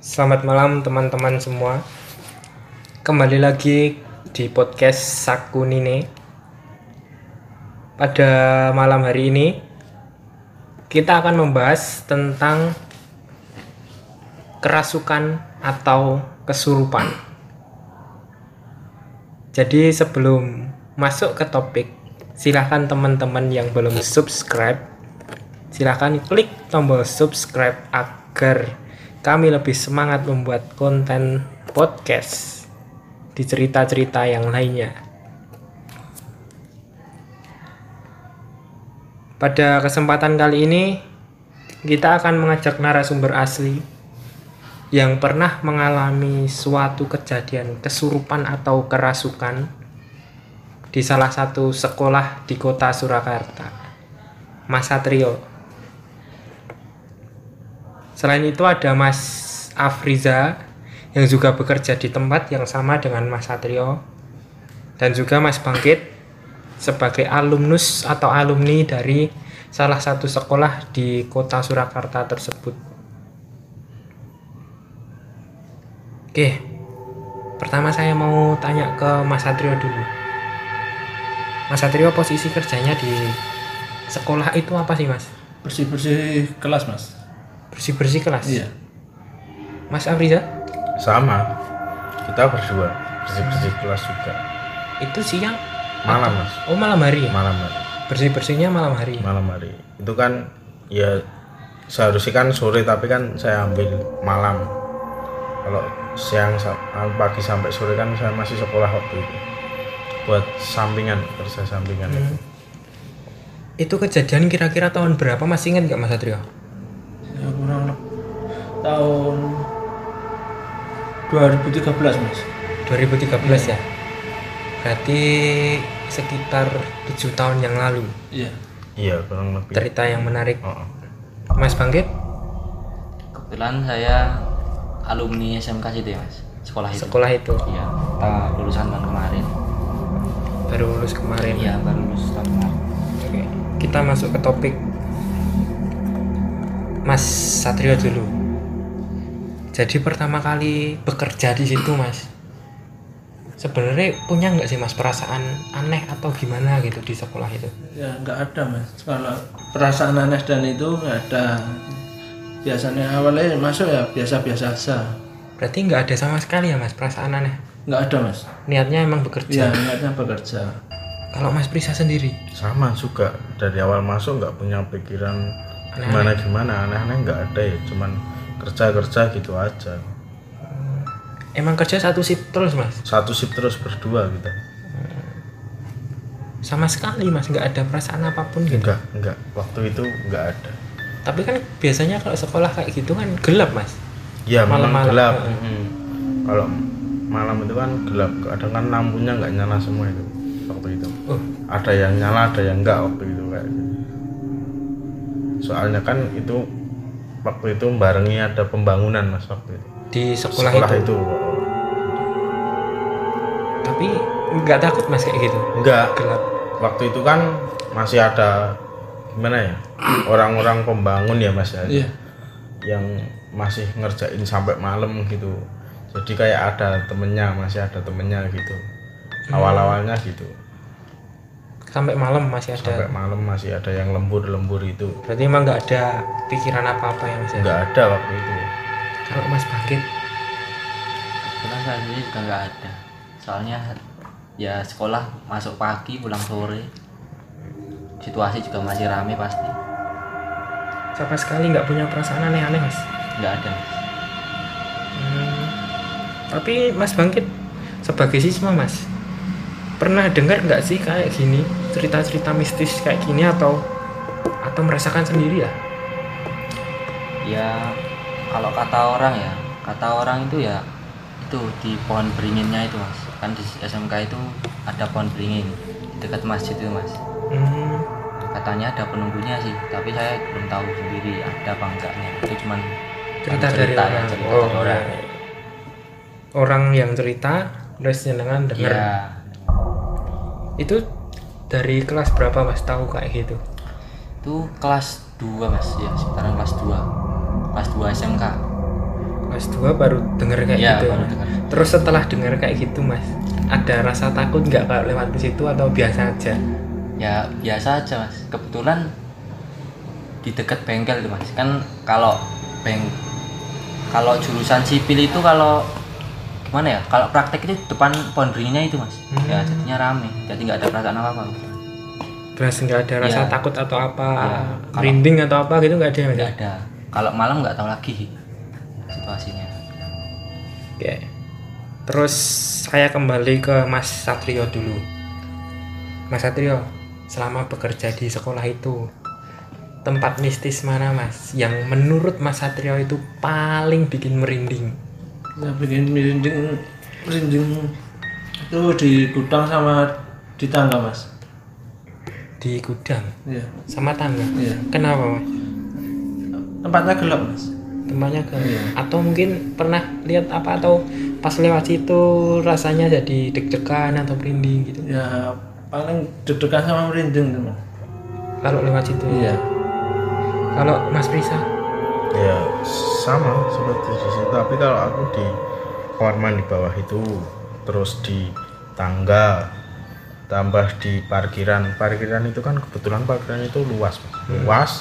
Selamat malam teman-teman semua. Kembali lagi di podcast Sakunine. Pada malam hari ini kita akan membahas tentang kerasukan atau kesurupan. Jadi sebelum masuk ke topik, silahkan teman-teman yang belum subscribe, silahkan klik tombol subscribe agar kami lebih semangat membuat konten podcast di cerita-cerita yang lainnya. Pada kesempatan kali ini, kita akan mengajak narasumber asli yang pernah mengalami suatu kejadian kesurupan atau kerasukan di salah satu sekolah di kota Surakarta. Mas Satrio. Selain itu ada Mas Afriza yang juga bekerja di tempat yang sama dengan Mas Satrio dan juga Mas Bangkit sebagai alumnus atau alumni dari salah satu sekolah di kota Surakarta tersebut. Oke, pertama saya mau tanya ke Mas Satrio dulu. Mas Satrio posisi kerjanya di sekolah itu apa sih Mas? bersih-bersih kelas mas Bersih-bersih kelas? iya Mas Afriza? sama kita berdua bersih bersih kelas juga Itu siang? malam mas Oh malam hari. malam hari Bersih-bersihnya malam hari. malam hari itu kan ya seharusnya kan sore tapi kan saya ambil malam kalau siang pagi sampai sore kan saya masih sekolah waktu itu buat sampingan kerja sampingan itu Itu kejadian kira-kira tahun berapa masih ingat nggak Mas Satrio? Tahun 2013 mas 2013 ya. Berarti sekitar tujuh tahun yang lalu. iya iya kurang lebih Cerita yang menarik. Oh, oh. Mas Bangkit? Kebetulan saya alumni SMK situ ya mas, sekolah itu. Sekolah itu Iya, kita lulusan tahun kemarin. baru lulus kemarin. Iya, baru lulus tahun kemarin. Oke. Kita masuk ke topik Mas Satrio dulu. Jadi pertama kali bekerja di situ, Mas. Sebenarnya punya nggak sih Mas perasaan aneh atau gimana gitu di sekolah itu? ya nggak ada mas. Kalau perasaan aneh dan itu nggak ada. Biasanya awalnya masuk ya biasa-biasa saja Berarti nggak ada sama sekali ya Mas perasaan aneh. nggak ada mas. Niatnya emang ya bekerja. niatnya bekerja. Kalau Mas Prisa sendiri, sama juga. Dari awal masuk nggak punya pikiran gimana gimana aneh-aneh nggak ada ya cuman kerja kerja gitu aja emang kerja satu shift terus Mas. satu shift terus berdua kita Sama sekali Mas nggak ada perasaan apa pun gitu. enggak enggak waktu itu enggak ada Tapi kan biasanya kalau sekolah kayak gitu kan gelap Mas. ya memang Malam-malam. gelap Heeh. kalau malam itu kan gelap kadang kan lampunya nggak nyala semua itu waktu itu Oh, ada yang nyala ada yang enggak waktu itu kayak gitu. soalnya kan itu waktu itu barengi ada pembangunan mas waktu itu. Di sekolah, sekolah itu. itu Tapi nggak takut Mas kayak gitu. enggak Gelap. waktu itu kan masih ada gimana ya orang-orang pembangun ya mas ya? Iya. Yang masih ngerjain sampai malam gitu. Jadi kayak ada temennya masih ada temennya gitu. Awal-awalnya gitu Sampai malam masih ada. sampai malam masih ada yang lembur-lembur itu Berarti emang nggak ada pikiran apa-apa ya Mas ya? nggak ada waktu itu Kalau Mas Bangkit, Kebetulan saya sendiri juga nggak ada. Soalnya ya sekolah masuk pagi, pulang sore. Situasi juga masih rame pasti. sama sekali nggak punya perasaan aneh-aneh Mas. Nggak ada. Mas. Hmm. Tapi Mas Bangkit sebagai siswa Mas pernah dengar nggak sih kayak gini cerita-cerita mistis kayak gini atau atau merasakan sendiri ya? Ya kalau kata orang ya, kata orang itu ya itu di pohon beringinnya itu mas. Kan di SMK itu ada pohon beringin di dekat masjid itu mas. Hmm. katanya ada penunggunya sih tapi saya belum tahu sendiri ada apa enggaknya itu cuman Cerita, cuman dari ya, orang. cerita Oh, dari orang ya. Orang yang cerita terus jenengan dengar. iya Itu dari kelas berapa Mas? Tahu kayak gitu? itu kelas 2 mas. Ya sekitaran kelas 2 kelas 2 SMK kelas 2 baru denger kayak Iya, gitu. baru denger. terus setelah denger kayak gitu mas ada rasa takut nggak kalau lewat di situ atau biasa aja? Ya biasa aja mas. Kebetulan di dekat bengkel tuh mas. Kan kalau beng kalau jurusan sipil itu kalau gimana ya kalau praktek itu depan pohon beringinnya itu mas Hmm. ya jadinya rame jadi nggak ada perasaan apa apa Beras nggak ada rasa Iya. takut atau apa. Kalau- merinding atau apa gitu nggak ada mas nggak ada kalau malam nggak tahu lagi situasinya Oke. Terus saya kembali ke Mas Satrio dulu. Mas Satrio, selama bekerja di sekolah itu, tempat mistis mana Mas yang menurut Mas Satrio itu paling bikin merinding? Ya bikin merinding merinding itu di gudang sama di tangga mas. Di gudang Iya. sama tangga. Iya. Kenapa Mas? Tempatnya gelap mas. Tempatnya ke Iya. atau mungkin pernah lihat apa atau pas lewat situ rasanya jadi deg-degan atau merinding gitu. Ya paling deg-degan sama merinding teman. Kalau lewat situ. Iya. Kalau Mas Prisa ya sama seperti di situ tapi kalau aku di kamar mandi bawah itu terus di tangga tambah di parkiran. Parkiran itu kan kebetulan parkiran itu luas Mas. luas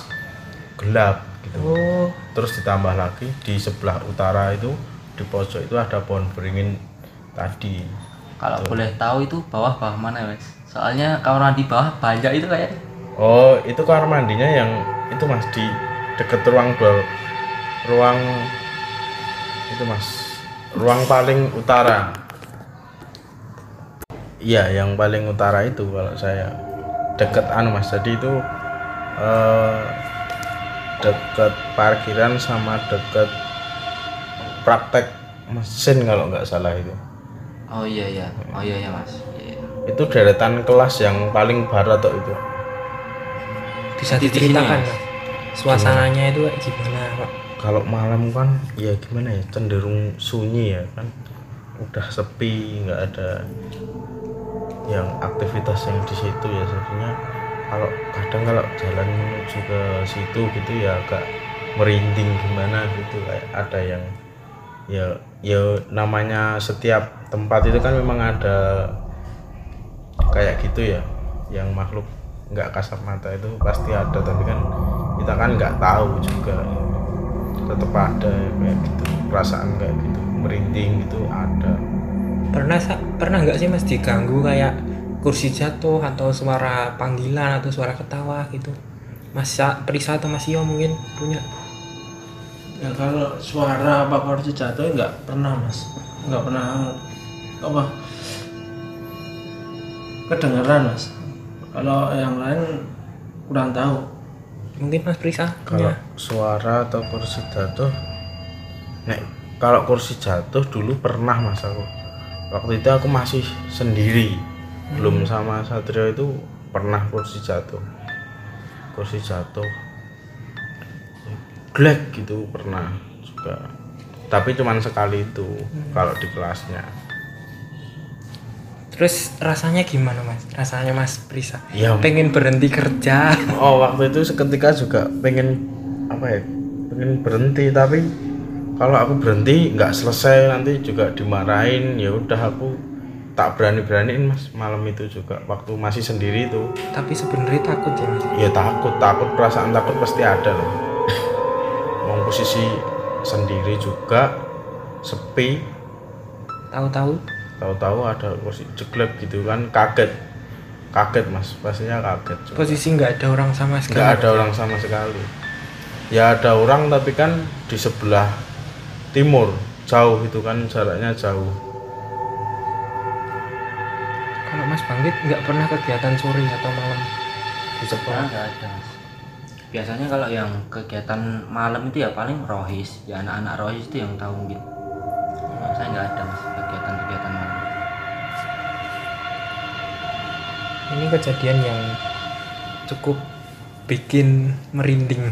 gelap gitu. Oh, terus ditambah lagi di sebelah utara itu di pojok itu ada pohon beringin tadi. Kalau boleh tahu itu bawah bawah mana mas? Soalnya kamar mandi bawah banyak itu kayak oh itu kamar mandinya yang itu mas di deket ruang dua ruang itu mas. Ruang paling utara. Iya yang paling utara itu kalau saya. Deket anu mas. Jadi itu eh, deket parkiran sama deket praktek mesin kalau nggak salah itu. Oh iya iya. Oh iya iya mas. Iya, iya. itu deretan kelas yang paling barat tuh itu. Bisa diceritakan Mas. Suasananya itu kayak gimana Pak? kalau malam kan ya gimana ya cenderung sunyi ya kan. Udah sepi nggak ada yang aktivitas yang di situ ya. Jadinya kalau kadang kalau jalan menuju ke situ gitu ya agak merinding gimana gitu. Kayak ada yang ya ya namanya setiap tempat itu kan memang ada kayak gitu ya. Yang makhluk nggak kasat mata itu pasti ada tapi kan kita kan nggak tahu juga tetap ada kayak gitu perasaan kayak gitu merinding gitu ada Pernah pernah nggak sih Mas diganggu kayak kursi jatuh atau suara panggilan atau suara ketawa gitu? Mas Sa- Prisa atau Mas Yo mungkin punya? Ya kalau suara apa kursi jatuh nggak pernah mas. Nggak pernah apa kedengeran mas. Kalau yang lain kurang tahu. Mungkin Mas Prisa kalau punya? suara atau kursi jatuh nek kalau kursi jatuh dulu pernah mas aku. Waktu itu aku masih sendiri. Belum sama Satrio itu pernah kursi jatuh. Kursi jatuh. Glek gitu pernah juga. Tapi cuman sekali itu kalau di kelasnya Terus rasanya gimana Mas? Rasanya Mas Prisa? ya Pengen berhenti kerja? Oh waktu itu seketika juga pengen apa ya pengen berhenti tapi kalau aku berhenti nggak selesai nanti juga dimarahin ya udah aku tak berani beraniin mas malam itu juga waktu masih sendiri itu Tapi sebenarnya takut ya Mas. ya takut takut perasaan takut pasti ada loh mau posisi sendiri juga sepi Tahu-tahu tahu-tahu ada posisi jeglek gitu kan kaget. Kaget mas. Pastinya kaget juga. posisi nggak ada orang sama sekali. nggak ada orang sama sekali. Ya ada orang tapi kan di sebelah timur. Jauh itu kan jaraknya jauh. Kalau Mas Bangkit nggak pernah kegiatan sore atau malam? Di sekolah? nggak ada mas. Biasanya kalau yang kegiatan malam itu ya paling rohis. Ya anak-anak rohis itu yang tahu mungkin. Saya nggak ada mas kegiatan-kegiatan malam Ini kejadian yang cukup bikin merinding.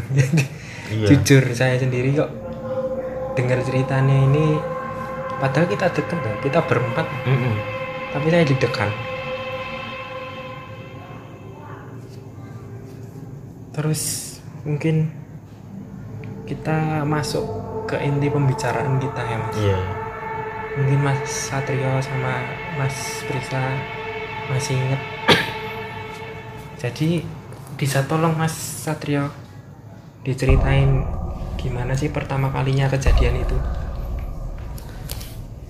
iya Jujur saya sendiri kok dengar ceritanya ini padahal kita deket loh, kita berempat Mm-mm. tapi saya deg-degan. Terus mungkin kita masuk ke inti pembicaraan kita ya mas iya mungkin mas Satrio sama mas Prisa masih inget jadi bisa tolong mas Satrio diceritain gimana sih pertama kalinya kejadian itu?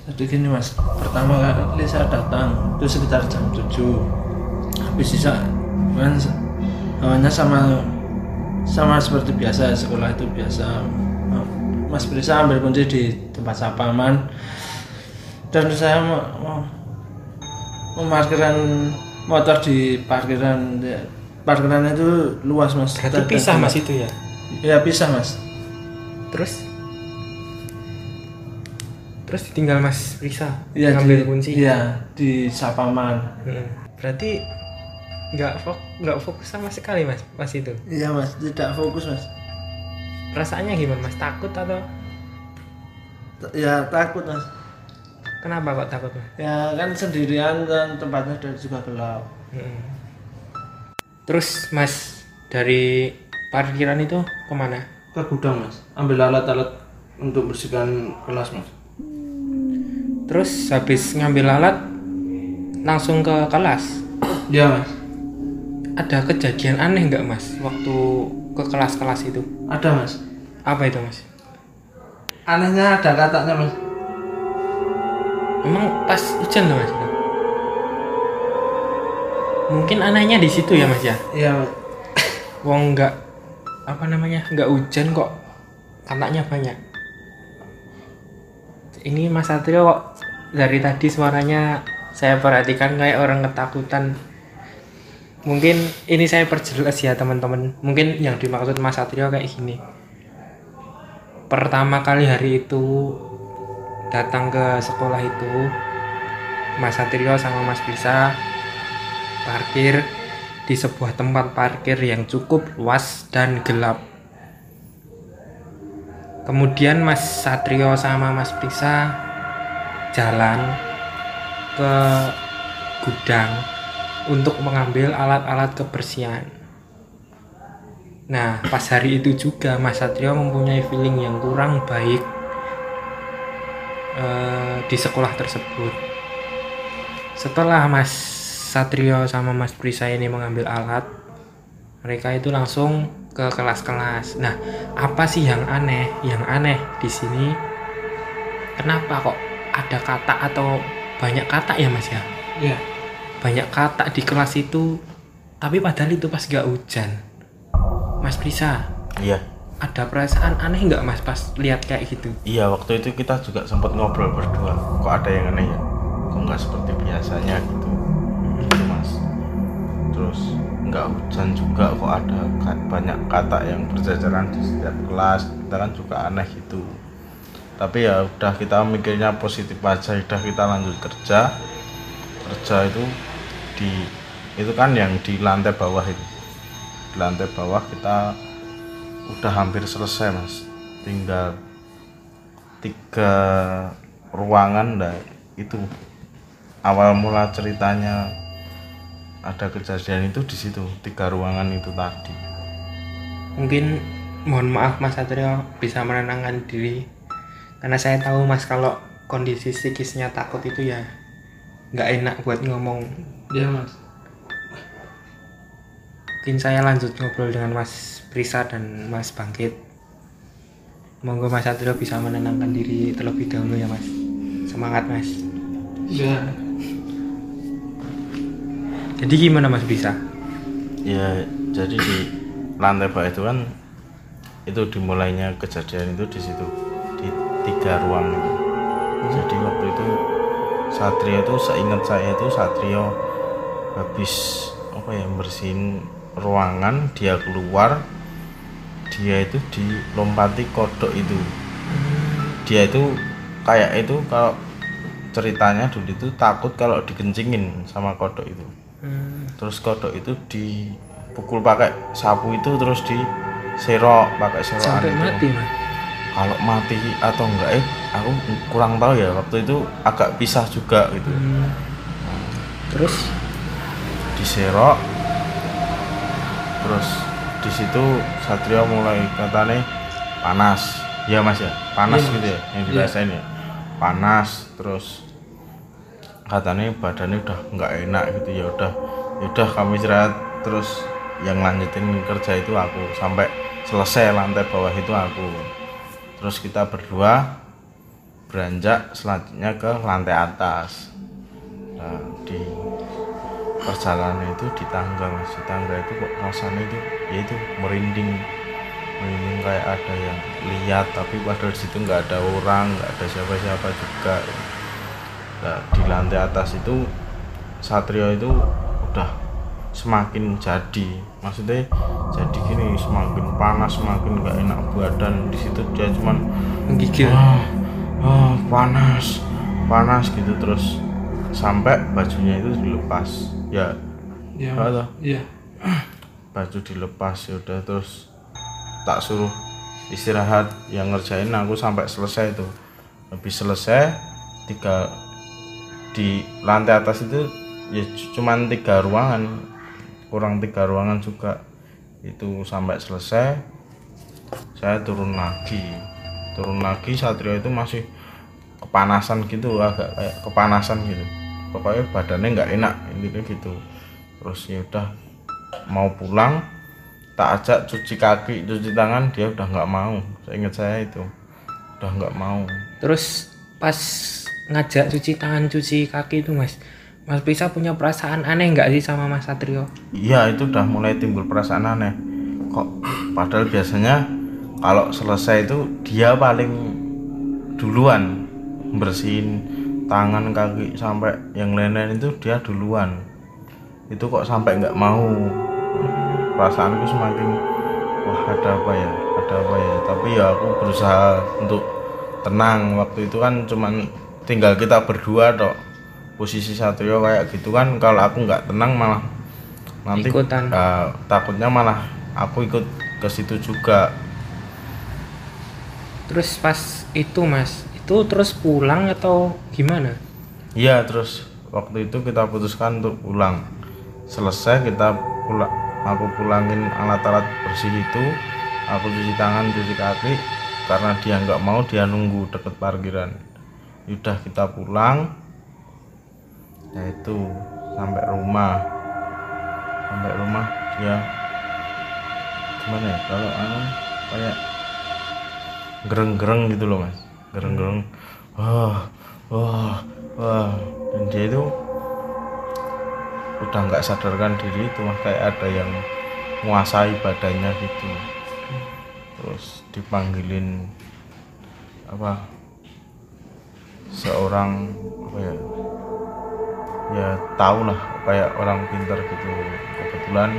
Jadi gini mas. Pertama kali saya datang itu sekitar jam 7 habis sisa kan awalnya sama sama seperti biasa sekolah itu biasa. Mas Prisa ambil kunci di tempat sapaman dan saya mau, mau memarkiran motor di parkiran ya, parkiran itu luas mas. Berarti pisah mas itu ya? Ya pisah mas. Terus? Terus ditinggal mas Prisa Iya, ngambil di- kunci? iya di sapaman. Hmm. berarti nggak fok nggak fokus sama sekali mas pas itu? Iya mas tidak fokus mas. Perasaannya gimana mas? Takut atau? T- ya takut mas kenapa kok takut mas ya kan sendirian dan tempatnya dan juga gelap Hmm. terus mas dari parkiran itu ke mana? Ke gudang mas. Ambil alat-alat untuk bersihkan kelas mas. Terus habis ngambil alat langsung ke kelas? Iya mas. Ada kejadian aneh nggak mas waktu ke kelas-kelas itu? Ada mas. Apa itu mas? Anehnya ada katanya mas emang pas hujan loh mas? Mungkin anehnya di situ ya mas ya? Iya wong nggak apa namanya nggak hujan kok katanya banyak. Ini Mas Satrio kok dari tadi suaranya saya perhatikan kayak orang ketakutan. Mungkin ini saya perjelas ya teman-teman. Mungkin yang dimaksud Mas Satrio kayak gini. Pertama kali hari itu datang ke sekolah itu Mas Satrio sama Mas Bisa parkir di sebuah tempat parkir yang cukup luas dan gelap. Kemudian Mas Satrio sama Mas Prisa jalan ke gudang untuk mengambil alat-alat kebersihan. Nah, pas hari itu juga Mas Satrio mempunyai feeling yang kurang baik eh, di sekolah tersebut. Setelah Mas Satrio sama Mas Prisa ini mengambil alat, mereka itu langsung ke kelas-kelas. Nah, apa sih yang aneh? Yang aneh di sini, kenapa kok ada kata atau banyak kata ya Mas ya? iya Banyak kata di kelas itu, tapi padahal itu pas gak hujan. Mas Prisa, iya ada perasaan aneh nggak Mas pas lihat kayak gitu? iya waktu itu kita juga sempat ngobrol berdua. Kok ada yang aneh ya? Kok nggak seperti biasanya gitu? Gitu mas. Terus nggak hujan juga kok ada banyak kata yang berjajaran di setiap kelas. Kita kan juga aneh gitu. Tapi ya udah kita mikirnya positif aja udah kita lanjut kerja. Kerja itu di itu kan yang di lantai bawah itu. Di lantai bawah kita udah hampir selesai mas. Tinggal tiga ruangan dan itu. Awal mula ceritanya ada kejadian itu di situ tiga ruangan itu tadi. Mungkin mohon maaf Mas Satrio bisa menenangkan diri. Karena saya tahu Mas kalau kondisi psikisnya takut itu ya nggak enak buat ngomong. iya mas Mungkin saya lanjut ngobrol dengan Mas Prisa dan Mas Bangkit. Monggo Mas Satrio bisa menenangkan diri terlebih dahulu ya Mas. Semangat Mas. iya Jadi gimana Mas bisa? ya jadi di lantai bawah itu kan itu dimulainya kejadian itu di situ di tiga ruang itu jadi waktu itu Satrio itu seingat saya itu Satrio habis apa ya bersihin ruangan dia keluar dia itu dilompati kodok itu. Dia itu kayak itu kalau ceritanya dulu itu takut kalau dikencingin sama kodok itu. Hmm, terus kodok itu dipukul pakai sapu itu terus diserok pakai serokan sampai itu. mati Mas. kalau mati atau enggak eh aku kurang tahu ya waktu itu agak pisah juga gitu. Hmm. Terus? Diserok terus di situ Satrio mulai katanya panas Iya mas ya, panas Mas. gitu ya, yang Iya. dirasain ya. Panas, terus katanya badannya udah nggak enak gitu ya udah, ya udah kami istirahat terus yang lanjutin kerja itu aku sampai selesai lantai bawah itu aku. Terus kita berdua beranjak selanjutnya ke lantai atas. Nah, di perjalanan itu di tangga mas. Di tangga itu kok rasanya itu ya itu merinding. Merinding kayak ada yang lihat tapi padahal di situ nggak ada orang nggak ada siapa-siapa juga. Nah, di lantai atas itu Satrio itu udah semakin jadi. Maksudnya jadi gini semakin panas semakin nggak enak badan. Di situ dia cuman menggigil. Ah, ah, panas panas gitu terus. Sampai bajunya itu dilepas ya. Ya Halo. iya baju dilepas ya udah terus tak suruh istirahat. Yang ngerjain aku sampai selesai tuh habis selesai tiga di lantai atas itu ya cu- cuman tiga ruangan. Kurang tiga ruangan juga. Itu sampai selesai saya turun lagi. Turun lagi Satrio itu masih kepanasan gitu agak kayak kepanasan gitu pokoknya badannya nggak enak intinya gitu. Terus ya udah mau pulang tak ajak cuci kaki cuci tangan dia udah nggak mau. Saya ingat saya itu udah nggak mau. Terus pas ngajak cuci tangan cuci kaki itu mas mas Prisa punya perasaan aneh nggak sih sama mas Satrio? Iya itu udah mulai timbul perasaan aneh. Kok padahal biasanya kalau selesai itu dia paling duluan bersihin tangan kaki sampai yang lain-lain itu dia duluan. Itu kok sampai nggak mau. Perasaanku semakin wah ada apa ya? Ada apa ya? Tapi ya aku berusaha untuk tenang. Waktu itu kan cuman tinggal kita berdua dok posisi Satrio kayak gitu kan kalau aku nggak tenang malah nanti Ikutan. eh, takutnya malah aku ikut ke situ juga. Terus pas itu mas itu terus pulang atau gimana? Iya terus waktu itu kita putuskan untuk pulang. Selesai kita pulang aku pulangin alat-alat bersih itu aku cuci tangan cuci kaki karena dia nggak mau dia nunggu deket parkiran. Udah kita pulang ya itu sampai rumah. Sampai rumah dia gimana ya? Kalau anu kayak gereng-gereng gitu loh mas gereng-gereng wah wah wah. Dan dia itu udah nggak sadarkan diri itu kayak ada yang menguasai badannya gitu. Terus dipanggilin apa seorang apa ya ya tahu lah kayak orang pintar gitu. Kebetulan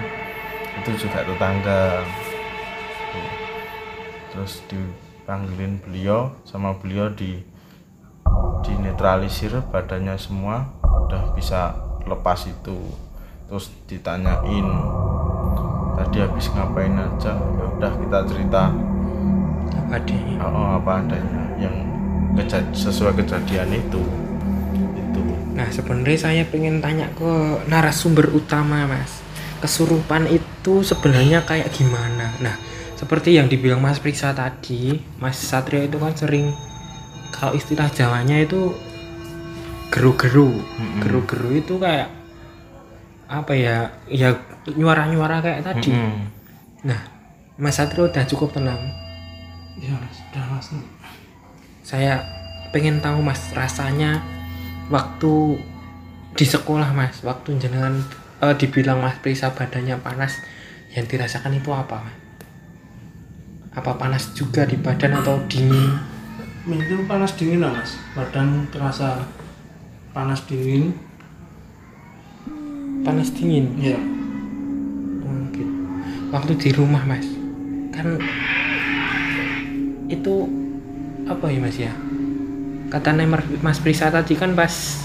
itu juga tetangga. Terus dipanggilin beliau sama beliau di dinetralisir badannya semua udah bisa lepas itu. Terus ditanyain tadi habis ngapain aja? Ya udah kita cerita. Apa deh oh, apa adanya yang keja- sesuai kejadian itu. Itu. Nah, sebenarnya saya pengen tanya ke narasumber utama, Mas. Kesurupan itu sebenarnya kayak gimana? Nah, seperti yang dibilang Mas Priksa tadi, Mas Satrio itu kan sering kalau istilah Jawanya itu geru-geru. Mm-mm. Geru-geru itu kayak apa ya? Ya nyuara-nyuara kayak tadi. Mm-mm. Nah, Mas Satrio udah cukup tenang. ya sudah mas Saya pengen tahu Mas rasanya waktu di sekolah Mas, waktu jenengan eh, dibilang Mas Prisa badannya panas, yang dirasakan itu apa Mas? Apa panas juga di badan atau dingin? itu panas dingin lah mas badan terasa panas dingin Panas dingin. ya gitu. Waktu di rumah Mas, kan itu apa ya Mas ya? Kata Mas Prisa tadi kan pas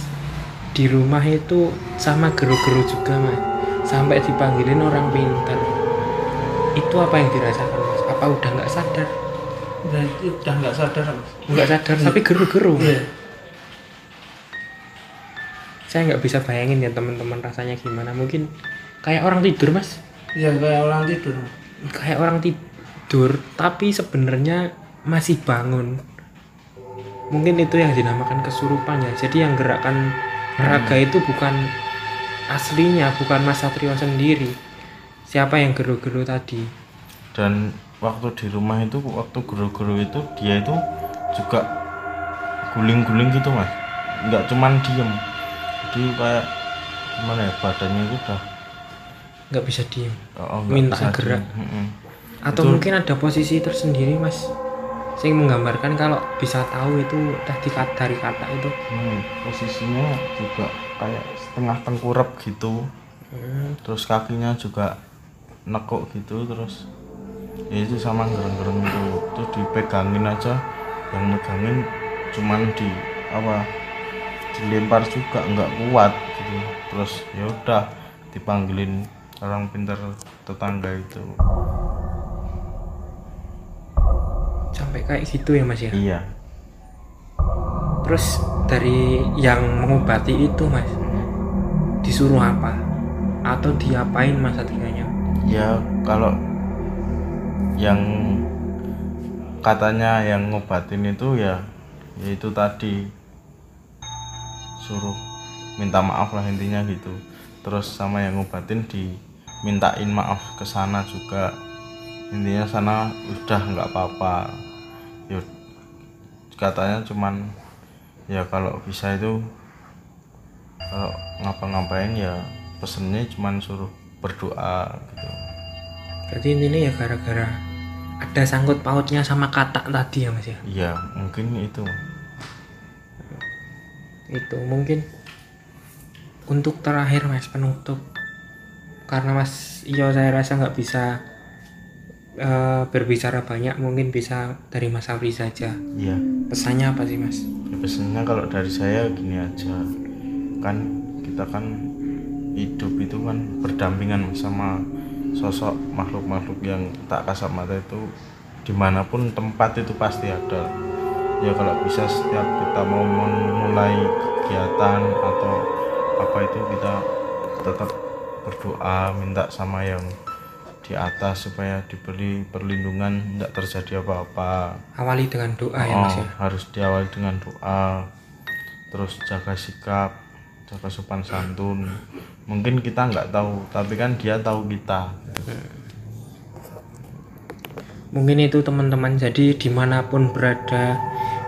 di rumah itu sama geru-geru juga Mas, sampai dipanggilin orang pintar. Itu apa yang dirasakan? Apa udah nggak sadar? udah udah nggak sadar Nggak sadar tapi geru-geru. Iya. Saya nggak bisa bayangin ya teman-teman rasanya gimana. Mungkin kayak orang tidur Mas. ya kayak orang tidur kayak orang tidur tapi sebenarnya masih bangun mungkin itu yang dinamakan kesurupan ya jadi yang gerakan raga itu bukan aslinya bukan Mas Satrio sendiri siapa yang geru-geru tadi dan waktu di rumah itu waktu guru-guru itu dia itu juga guling-guling gitu mas. Nggak cuman diem. Jadi kayak gimana ya badannya itu udah nggak bisa diem. Oh, nggak Minta bisa gerak. diem. Atau Itu- mungkin ada posisi tersendiri mas saya menggambarkan kalau bisa tahu itu tadi kat- dari kata itu. Hmm, posisinya juga kayak setengah tengkurap gitu. Hmm, terus kakinya juga nekuk gitu terus ya itu sama gereng-gereng itu. Terus dipegangin aja. Yang megangin cuman di apa dilempar juga nggak kuat gitu. Terus ya udah dipanggilin orang pintar tetangga itu. Sampai kayak gitu ya mas ya? Iya. Terus dari yang mengobati itu mas disuruh apa? Atau diapain mas Satrionya ya kalau yang katanya yang ngobatin itu ya ya itu tadi. Suruh minta maaf lah intinya gitu. Terus sama yang ngobatin dimintain maaf ke sana juga. Intinya sana udah nggak apa-apa. Ya katanya cuman ya kalau bisa itu kalau ngapa-ngapain ya pesennya cuman suruh berdoa gitu berarti intinya ya gara-gara ada sangkut pautnya sama kata tadi ya mas ya Iya, mungkin itu. itu mungkin untuk terakhir mas penutup karena mas iyo saya rasa nggak bisa eh, berbicara banyak mungkin bisa dari mas Afri saja Iya. pesannya apa sih mas Ya, pesannya kalau dari saya gini aja. Kan kita kan hidup itu kan berdampingan sama sosok makhluk-makhluk yang tak kasat mata itu di mana pun tempat itu pasti ada. Ya kalau bisa setiap kita mau memulai kegiatan atau apa itu kita tetap berdoa minta sama yang di atas supaya diberi perlindungan tidak terjadi apa-apa awali dengan doa ya mas Oh, ya harus diawali dengan doa terus jaga sikap jaga sopan santun. Mungkin kita nggak tahu tapi kan dia tahu kita. Mungkin itu teman-teman. Jadi di mana pun berada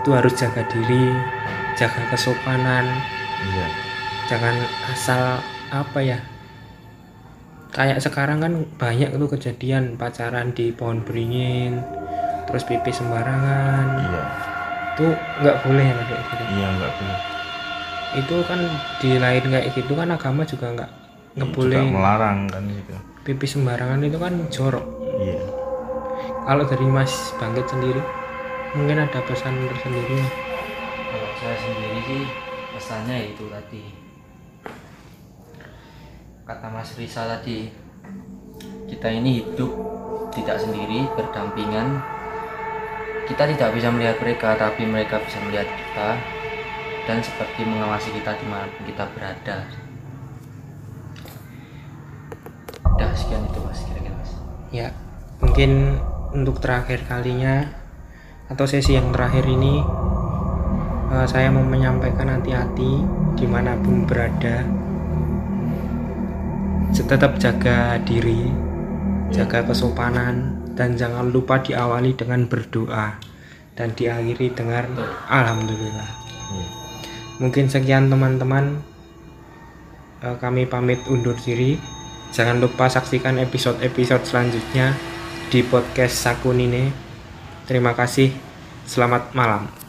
itu harus jaga diri jaga kesopanan. Iya. Jangan asal apa ya kayak sekarang kan banyak tuh kejadian pacaran di pohon beringin terus pipi sembarangan. Iya. Itu nggak boleh ya kayak gitu. Iya nggak boleh itu kan di lain kayak gitu kan agama juga nggak nggak juga boleh melarang kan gitu. pipi sembarangan itu kan jorok. Iya. Kalau dari Mas Bangkit sendiri mungkin ada pesan tersendiri kalau saya sendiri sih pesannya itu tadi. Kata Mas Risa tadi kita ini hidup tidak sendiri berdampingan. Kita tidak bisa melihat mereka tapi mereka bisa melihat kita dan seperti mengawasi kita di mana pun kita berada. Udah sekian itu mas kira-kira mas. Ya mungkin untuk terakhir kalinya atau sesi yang terakhir ini eh, saya mau menyampaikan hati-hati di mana pun berada. Tetap jaga diri jaga kesopanan dan jangan lupa diawali dengan berdoa dan diakhiri dengan alhamdulillah mungkin sekian teman-teman. Eh, kami pamit undur diri. Jangan lupa saksikan episode-episode selanjutnya di podcast Sakunine. Terima kasih. Selamat malam